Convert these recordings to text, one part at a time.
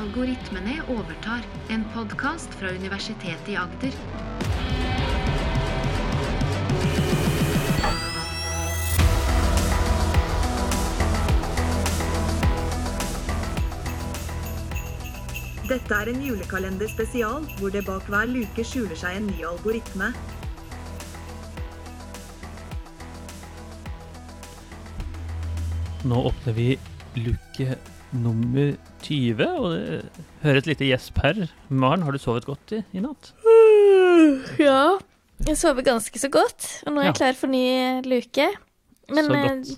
Algoritmene overtar, en podkast fra Universitetet i Agder. Dette er en julekalender spesial, hvor det bak hver luke skjuler seg en ny algoritme. Nå åpner vi luke nummer 20, og det hører et lite gjesp her. Maren, har du sovet godt i, i natt? Ja. Jeg sover ganske så godt, og nå er jeg Ja. klar for ny luke. Men eh,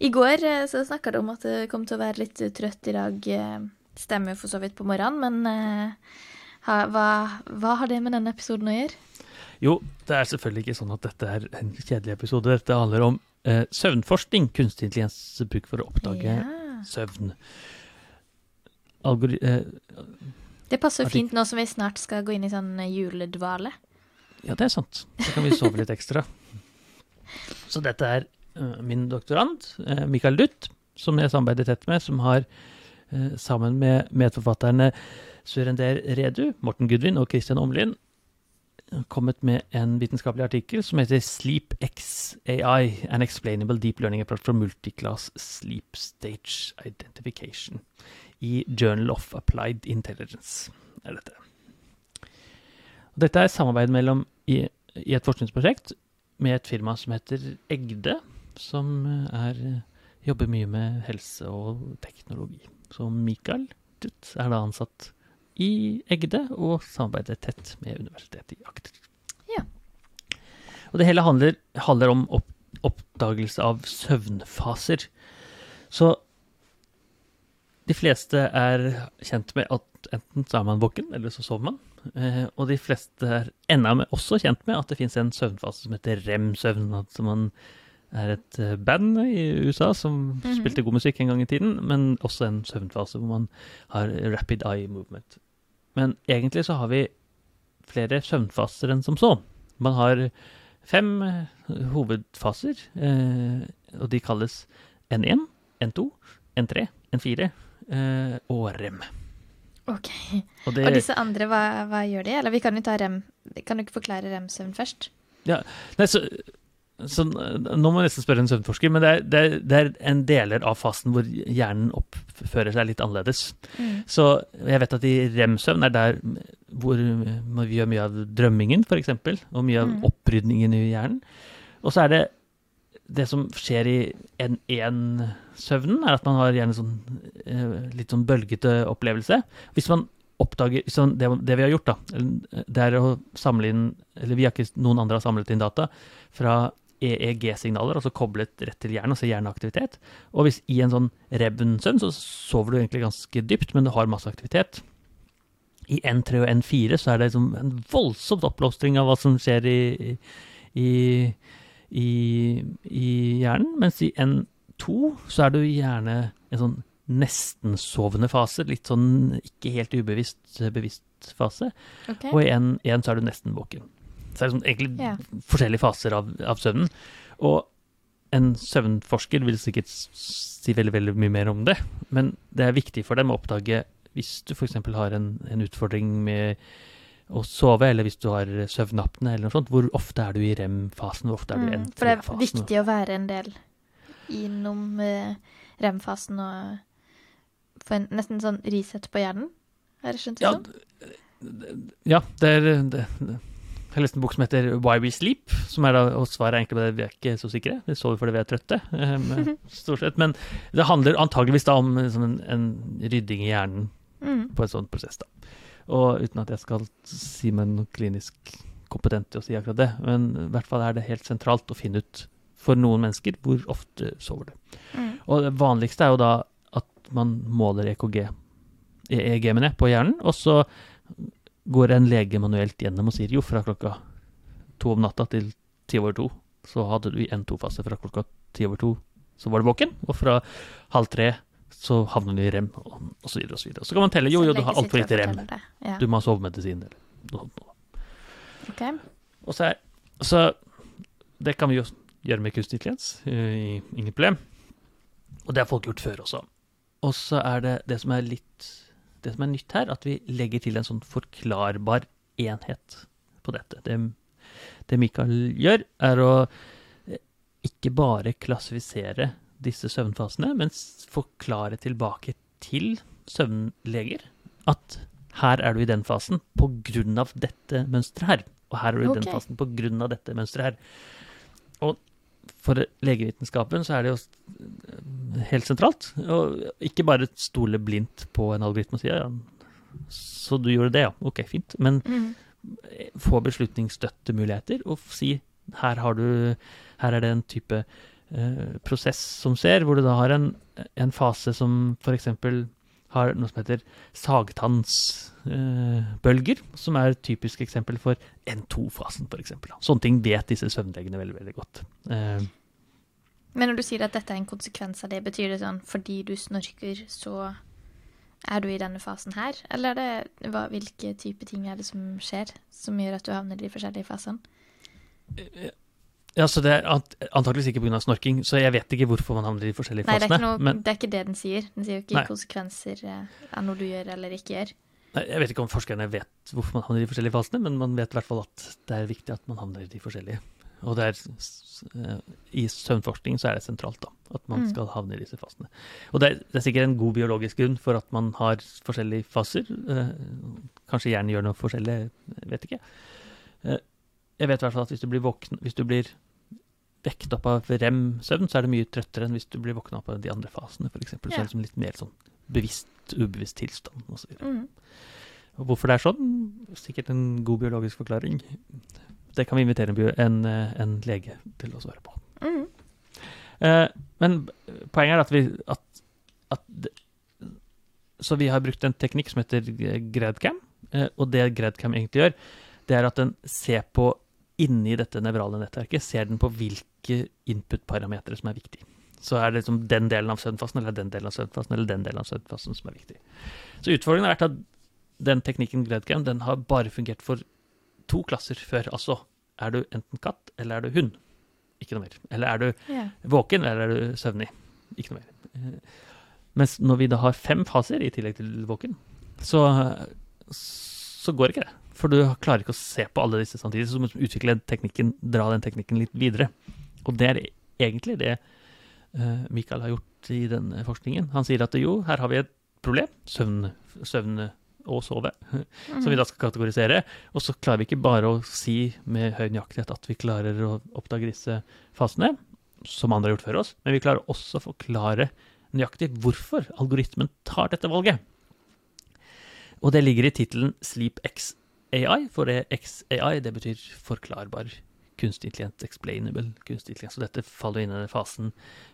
i går eh, så snakka du om at det kom til å være litt trøtt i dag. eh, Stemmer jo for så vidt på morgenen, men eh, ha, hva, hva har det med denne episoden å gjøre? Jo, det er selvfølgelig ikke sånn at dette er en kjedelig episode. Dette handler om eh, søvnforskning, kunstig intelligens bruk for å oppdage Ja. søvn. Algori eh, Det passer fint nå som vi snart skal gå inn i sånn eh, juledvale. ja, det er sant. Så kan vi sove litt ekstra. Så dette er uh, min doktorand, uh, Mikael Dutt, som jeg samarbeider tett med, som har eh, sammen med medforfatterne Surender Redu, Morten Gudvin og Christian Omlin kommet med en vitenskapelig artikkel som heter Sleep X AI, An Explainable Deep Learning Approach for Multiclass Sleep Stage Identification, i Journal of Applied Intelligence. er dette. Og Dette er samarbeid mellom i, i et forskningsprosjekt med et firma som heter Egde, som eh, er, jobber mye med helse og teknologi. Så Mikael Dutt er da ansatt i Egde og samarbeider tett med Universitetet i Agder. Ja. Og det hele handler, handler om opp, oppdagelse av søvnfaser. Så de fleste er kjent med at enten så er man våken, eller så sover man. Eh, og de fleste er enda med, også kjent med at det finnes en søvnfase som heter rem-søvn. Altså man er et eh, band i USA som Mhm. spilte god musikk en gang i tiden, men også en søvnfase hvor man har rapid eye movement. Men egentlig så har vi flere søvnfaser enn som så. Man har fem eh, hovedfaser, eh, og de kalles N1, N2, N3, N4 eh, og rem. Ok. Og det, Og disse andre, hva, hva gjør de? Eller vi kan jo ta rem Kan du ikke forklare rem-søvn først? Ja, Nei, så, så nå må jeg nesten spørre en søvnforsker, men det er, det, er, det er en deler av fasen hvor hjernen oppfører seg litt annerledes. Mm. Så jeg vet at i rem-søvn er der hvor vi gjør mye av drømmingen, f.eks., og mye av Mm. opprydningen i hjernen. Og så er det det som skjer i N1-søvnen, er at man har gjerne sånn eh, litt sånn bølgete opplevelse. Hvis man oppdager hvis det, det vi har gjort, da, det er å samle inn Eller vi har ikke noen andre har samlet inn data fra EEG-signaler, altså koblet rett til hjernen, altså hjerneaktivitet. Og hvis i en sånn revn-søvn, så sover du egentlig ganske dypt, men du har masse aktivitet. I N3 og N4 så er det liksom en voldsomt oppblomstring av hva som skjer i, i, i, i hjernen, mens i N2 så er du gjerne en sånn nesten-sovende fase, litt sånn ikke helt ubevisst bevisst fase, Okay. og i N1 så er du nesten våken. Så det er sånn, egentlig yeah. forskjellige faser av, av søvnen. Og en søvnforsker vil sikkert si veldig, veldig mye mer om det, men det er viktig for dem å oppdage hvis du f.eks. har en, en utfordring med å sove, eller hvis du har søvnapne eller noe sånt, hvor ofte er du i rem-fasen, hvor ofte er du i Mm, for det er viktig å være en del innom eh, rem-fasen og få en nesten sånn reset på hjernen. Har jeg skjønt det Ja, sånn? ja, det er det, det. Jeg lest en bok som heter Why We Sleep, som er da, og svaret er egentlig på det vi er ikke så sikre. Vi sover fordi vi er trøtte, um, stort sett. Men det handler antageligvis da om liksom en, en rydding i hjernen Mm. på en sånn prosess. da. Og uten at jeg skal si meg noe klinisk kompetent til å si akkurat det, men i hvert fall er det helt sentralt å finne ut for noen mennesker hvor ofte sover du. Mm. Og det vanligste er jo da at man måler EKG, EEG-ene på hjernen, og så går en lege manuelt gjennom og sier jo fra klokka to om natta til ti over to, så hadde du i N2-fase fra klokka ti over to, så var du våken, og fra halv tre så havner du i rem, og, og så videre og så videre. Så kan man telle, jo jo, du har altfor lite rem. Ja. du må ha sovemedisin eller noe sånt. ok. Og så, er, så det kan vi jo gjøre med kunstig intelligens, eh, ingen problem. Og det har folk gjort før også. Og så er det det som er litt det som er nytt her, at vi legger til en sånn forklarbar enhet på dette. Det, det Mikael gjør, er å eh, ikke bare klassifisere disse søvnfasene, men forklare tilbake til søvnleger at her er du i den fasen av dette mønsteret her. Og her er du i okay. den fasen av dette mønsteret her. Og for legevitenskapen så er det jo helt sentralt. Og ikke bare stole blindt på en algoritme og si ja, så du gjorde det, ja. Ok, fint. Men Mm. få beslutningsstøttemuligheter og si her, har du, her er det en type eh, prosess som skjer, hvor du da har en, en fase som f.eks. har noe som heter sagtannsbølger, eh, som er et typisk eksempel for N2-fasen, f.eks. Sånne ting vet disse søvnlegene veldig, veldig godt. Eh, Men når du sier at dette er en konsekvens av det, betyr det sånn fordi du snorker, så er du i denne fasen her? Eller er det hva, hvilke type ting er det som skjer, som gjør at du havner i de forskjellige fasene? ja, så Det er ant antakeligvis ikke pga. snorking, så jeg vet ikke hvorfor man havner i de forskjellige Nei, det fasene. ikke noe, men det er ikke det den sier. Den sier jo ikke Nei. konsekvenser eh, av noe du gjør eller ikke gjør. Nei, Jeg vet ikke om forskerne vet hvorfor man havner i de forskjellige fasene, men man vet i hvert fall at det er viktig at man havner i de forskjellige. Og det er, eh, i søvnforskning så er det sentralt da, at man Mm. skal havne i disse fasene. Og det er, det er sikkert en god biologisk grunn for at man har forskjellige faser. Eh, kanskje hjernen gjør noe forskjellig, vet ikke. Eh, jeg vet i hvert fall at hvis du blir, våken, hvis du blir vekt opp av rem-søvn, så er det mye trøttere enn hvis du blir våkna opp av de andre fasene, f.eks. Ja. Sånn som litt mer sånn bevisst, ubevisst tilstand. Og så. Mm. Og hvorfor det er sånn? Sikkert en god biologisk forklaring. Det kan vi invitere en, en, eh, en lege til å svare på. Mm. Eh, men poenget er at vi at, at det, Så vi har brukt en teknikk som heter GradCam. Eh, og det GradCam egentlig gjør, det er at den ser på inni dette nevrale nettverket, ser den på hvilke input-parametere som er viktige. Så er det liksom den delen av søvnfasen eller den delen av søvnfasen eller den delen av søvnfasen som er viktig. Så utfordringen har vært at den teknikken GradCam den har bare fungert for to klasser før. Altså er du enten katt eller er du hund? Ikke noe mer. Eller er du yeah. våken eller er du søvnig? Ikke noe mer. Eh, Mens når vi da har fem faser i tillegg til våken, så, så går ikke det. For du klarer ikke å se på alle disse samtidig. Så du må utvikle teknikken, dra den teknikken litt videre. Og det er egentlig det Michael Mikael har gjort i denne forskningen. Han sier at jo, her har vi et problem. Søvn, søvn og sove. Mm. som vi da skal kategorisere. Og så klarer vi ikke bare å si med høy nøyaktighet at vi klarer å oppdage disse fasene, som andre har gjort før oss, men vi klarer også å forklare nøyaktig hvorfor algoritmen tar dette valget. Og det ligger i tittelen Sleep X AI, for det XAI det betyr forklarbar kunstig intelligens, explainable kunstig intelligens. Så dette faller inn i den fasen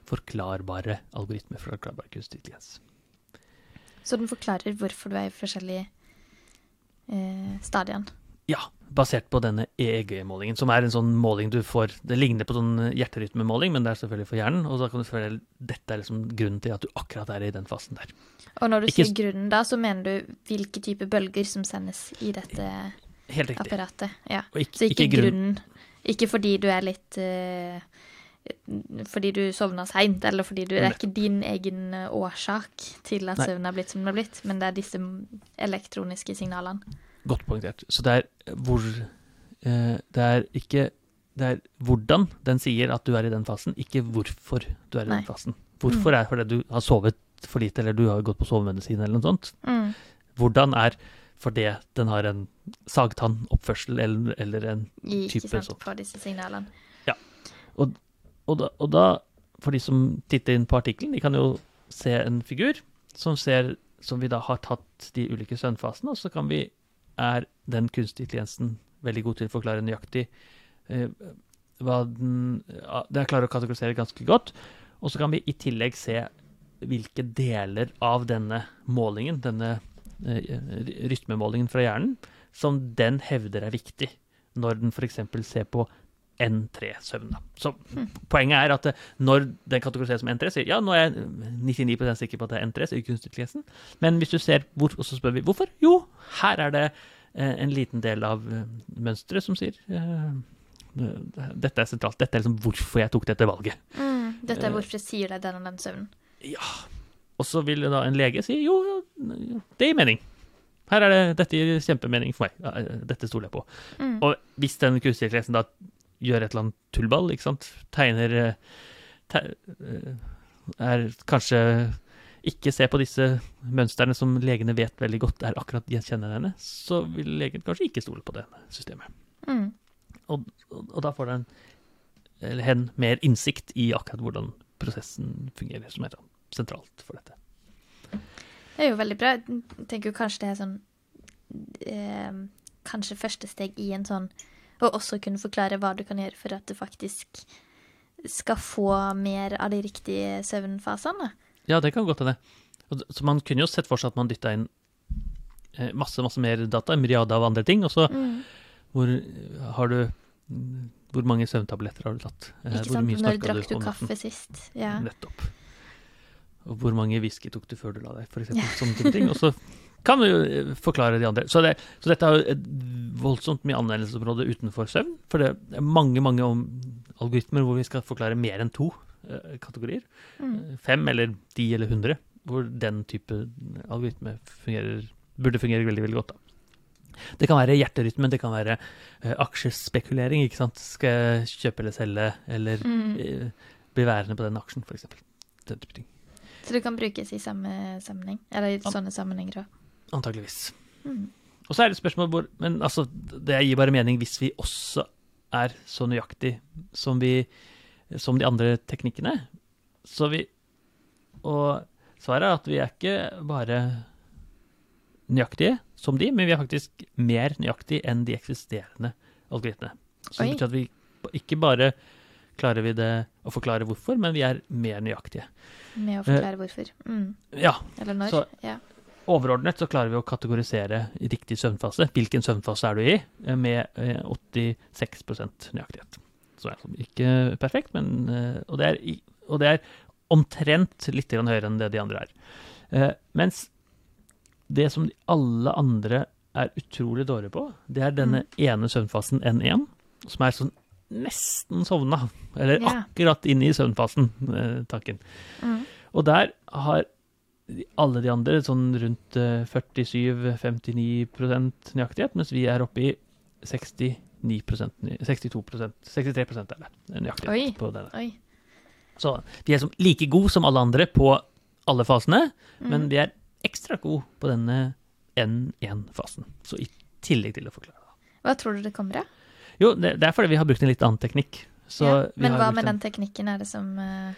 forklarbare algoritmer, forklarbar kunstig intelligens. Så den forklarer hvorfor du er i forskjellige eh, stadier? Ja, basert på denne EEG-målingen, som er en sånn måling du får Det ligner på sånn hjerterytmemåling, men det er selvfølgelig for hjernen. Og da kan du føle dette er liksom grunnen til at du akkurat er i den fasen der. Og når du Ikke sier grunnen da, så mener du hvilke type bølger som sendes i dette Helt riktig. apparatet. Ja. Ikke, Så ikke, ikke grunnen. grunnen. Ikke fordi du er litt eh, Fordi du sovna seint, eller fordi du Det er ikke din egen eh, årsak til at søvnen er blitt som den er blitt, men det er disse elektroniske signalene. Godt poengtert. Så det er hvor eh, Det er ikke Det er hvordan den sier at du er i den fasen, ikke hvorfor du er i Nei. den fasen. Hvorfor er fordi du har sovet for lite, eller du har gått på sovemedisin, eller noe sånt. Mm. Hvordan er fordi den har en sagtannoppførsel, eller, eller en I, ikke Type sant, sånt. på disse signalene. Ja. Og da, og da, for de som titter inn på artikkelen, de kan jo se en figur som ser som vi da har tatt de ulike søvnfasene, og så kan vi, er den kunstige intelligensen veldig god til å forklare nøyaktig eh, hva den ja, Det er klarer å kategorisere ganske godt. Og så kan vi i tillegg se hvilke deler av denne målingen, denne eh, rytmemålingen fra hjernen, som den hevder er viktig når den f.eks. ser på N3-søvn. da. Så poenget er at eh, når den kategoriseres som N3, sier ja, nå er jeg 99 sikker på at det er N3, sier kunstig intelligensen. Men hvis du ser hvor, og så spør vi hvorfor, jo, her er det eh, en liten del av eh, mønsteret som sier eh, dette er sentralt. Dette er liksom hvorfor jeg tok dette valget. Mm. Dette Eh. er hvorfor jeg sier deg den og den søvnen. Ja. Og så vil da en lege si jo, det gir mening. Her er det, Dette gir kjempemening for meg. Eh, Dette stoler jeg på. Mm. Og hvis den kunstige intelligensen da gjør et eller annet tullball, ikke sant, tegner eh, te, eh, Er kanskje ikke ser på disse mønstrene som legene vet veldig godt er akkurat gjenkjennende, så vil legen kanskje ikke stole på det systemet. Mm. Og, og, og da får den eller hen mer innsikt i akkurat hvordan prosessen fungerer, som er sentralt for dette. Det er jo veldig bra. Jeg tenker jo kanskje det er sånn eh, Kanskje første steg i en sånn Å også kunne forklare hva du kan gjøre for at du faktisk skal få mer av de riktige søvnfasene. Ja, det kan godt hende. Og Så man kunne jo sett for seg at man dytta inn eh, masse, masse mer data, en myriade av andre ting, og så Mm. hvor har du Hvor mange søvntabletter har du tatt? Eh, Ikke sant? Når drakk du du kaffe sist? Ja. Nettopp. Og hvor mange whisky tok du før du la deg, for eksempel. Sånne ting. Og så kan du jo eh, forklare de andre. Så, det, så dette har et voldsomt mye anvendelsesområde utenfor søvn. For det er mange, mange algoritmer hvor vi skal forklare mer enn to eh, kategorier. Mm. Eh, Fem eller ti eller hundre. Hvor den type algoritme fungerer, burde fungere veldig, veldig godt. da. Det kan være hjerterytmen, det kan være eh, aksjespekulering. ikke sant? Skal jeg kjøpe eller selge, eller Mm. eh, bli værende på den aksjen, f.eks. Den type ting. Så det kan brukes i samme sammenheng? Eller i sånne sammenhenger òg? Antakeligvis. Mm. Og så er det et spørsmål hvor Men altså, det gir bare mening hvis vi også er så nøyaktig som vi som de andre teknikkene. Så vi Og svaret er at vi er ikke bare nøyaktige som de, men vi er faktisk mer nøyaktige enn de eksisterende algoritmene. Så det betyr at vi ikke bare klarer vi det å forklare hvorfor, men vi er mer nøyaktige. Med å forklare hvorfor. Mm. Ja, Eller når. Så- ja. Overordnet så klarer vi å kategorisere riktig søvnfase. Hvilken søvnfase er du i? eh, Med eh, 86% nøyaktighet. Så det er ikke perfekt, men eh, Og det er, og det er omtrent litt høyere enn det de andre er. Eh, Mens det som alle andre er utrolig dårlige på, det er denne ene søvnfasen N1, som er sånn nesten sovna. Eller yeah. akkurat inne i søvnfasen, takken. Mm. Og der har alle de andre sånn rundt eh, 47-59% nøyaktighet, mens vi er oppe i 69 62% 63 er det nøyaktighet Oi. på denne. Oi. Så vi er som like gode som alle andre på alle fasene, Mm. men vi er ekstra gode på denne N1-fasen. Så i tillegg til å forklare. Hva tror du det kommer av? Jo, det, er fordi vi har brukt en litt annen teknikk. Så ja. vi Men har hva med den teknikken er det som eh,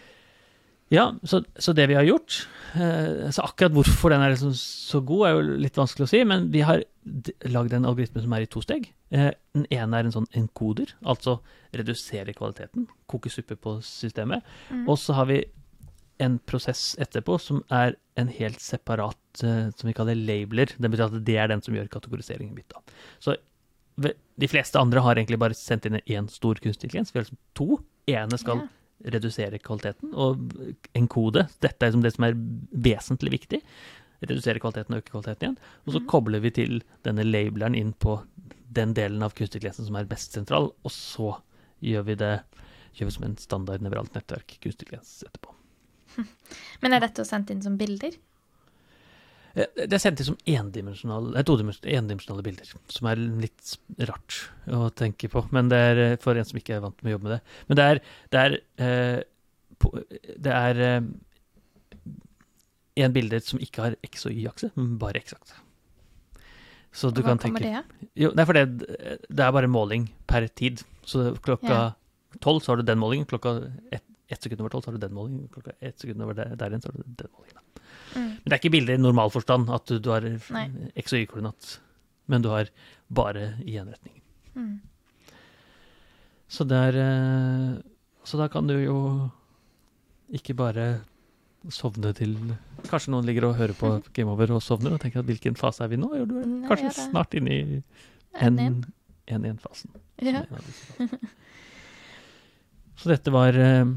Ja, så, så det vi har gjort eh, Så akkurat hvorfor den er liksom så god, er jo litt vanskelig å si, men vi har lagd en algoritme som er i to steg. Eh, den ene er en sånn enkoder, altså redusere kvaliteten, koke suppe på systemet. mm. Og så har vi en prosess etterpå som er en helt separat, eh, som vi kaller labeler. Det betyr at det er den som gjør kategoriseringen mitt. Da. Så de fleste andre har egentlig bare sendt inn én stor kunstig intelligens. Vi har liksom to. Ene skal Ja. Redusere kvaliteten, og en kode. Dette er liksom det som er vesentlig viktig. Redusere kvaliteten og øke kvaliteten igjen. Og så mm. kobler vi til denne labeleren inn på den delen av kunstig intelligensen som er best sentral, og så gjør vi det gjør vi som en standard nevralt nettverk kunstig intelligens etterpå. Men er dette sendt inn som bilder? Eh, Det er sendt inn som endimensjonale, endimensjonale bilder, som er litt rart å tenke på. Men det er eh, for en som ikke er vant med å jobbe med det. Men det er Det er, eh, det er en bilde som ikke har X- og Y-akse, men bare X-akse. Så du hva kan kommer det? Jo, nei, for det, det er bare måling per tid. Så klokka tolv så har du den målingen, klokka ett ett sekund over tolv så har du den målingen, klokka ett sekund over der, der igjen så har du den målingen. Mm. Men det er ikke bilder i normal forstand, at du, du har Nei. X- og Y-koordinat, men du har bare i én retning. Mm. Så det er eh, Så da kan du jo ikke bare sovne til Kanskje noen ligger og hører på Game Over og sovner og tenker at hvilken fase er vi nå? Du er kanskje ja, snart inne i N1. N1-fasen. Ja. Så dette var eh,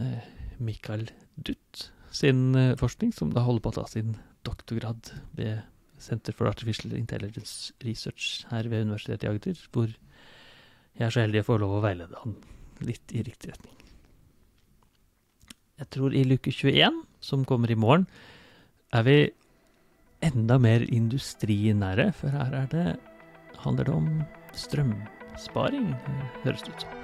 eh, Mikael Dutt sin eh, forskning, som da holder på å ta sin doktorgrad ved Center for Artificial Intelligence Research her ved Universitetet i Agder, hvor jeg er så heldig å få lov å veilede han litt i riktig retning. Jeg tror i luke 21, som kommer i morgen, er vi enda mer industrinære, for her er det, handler det om strømsparing, høres det ut som.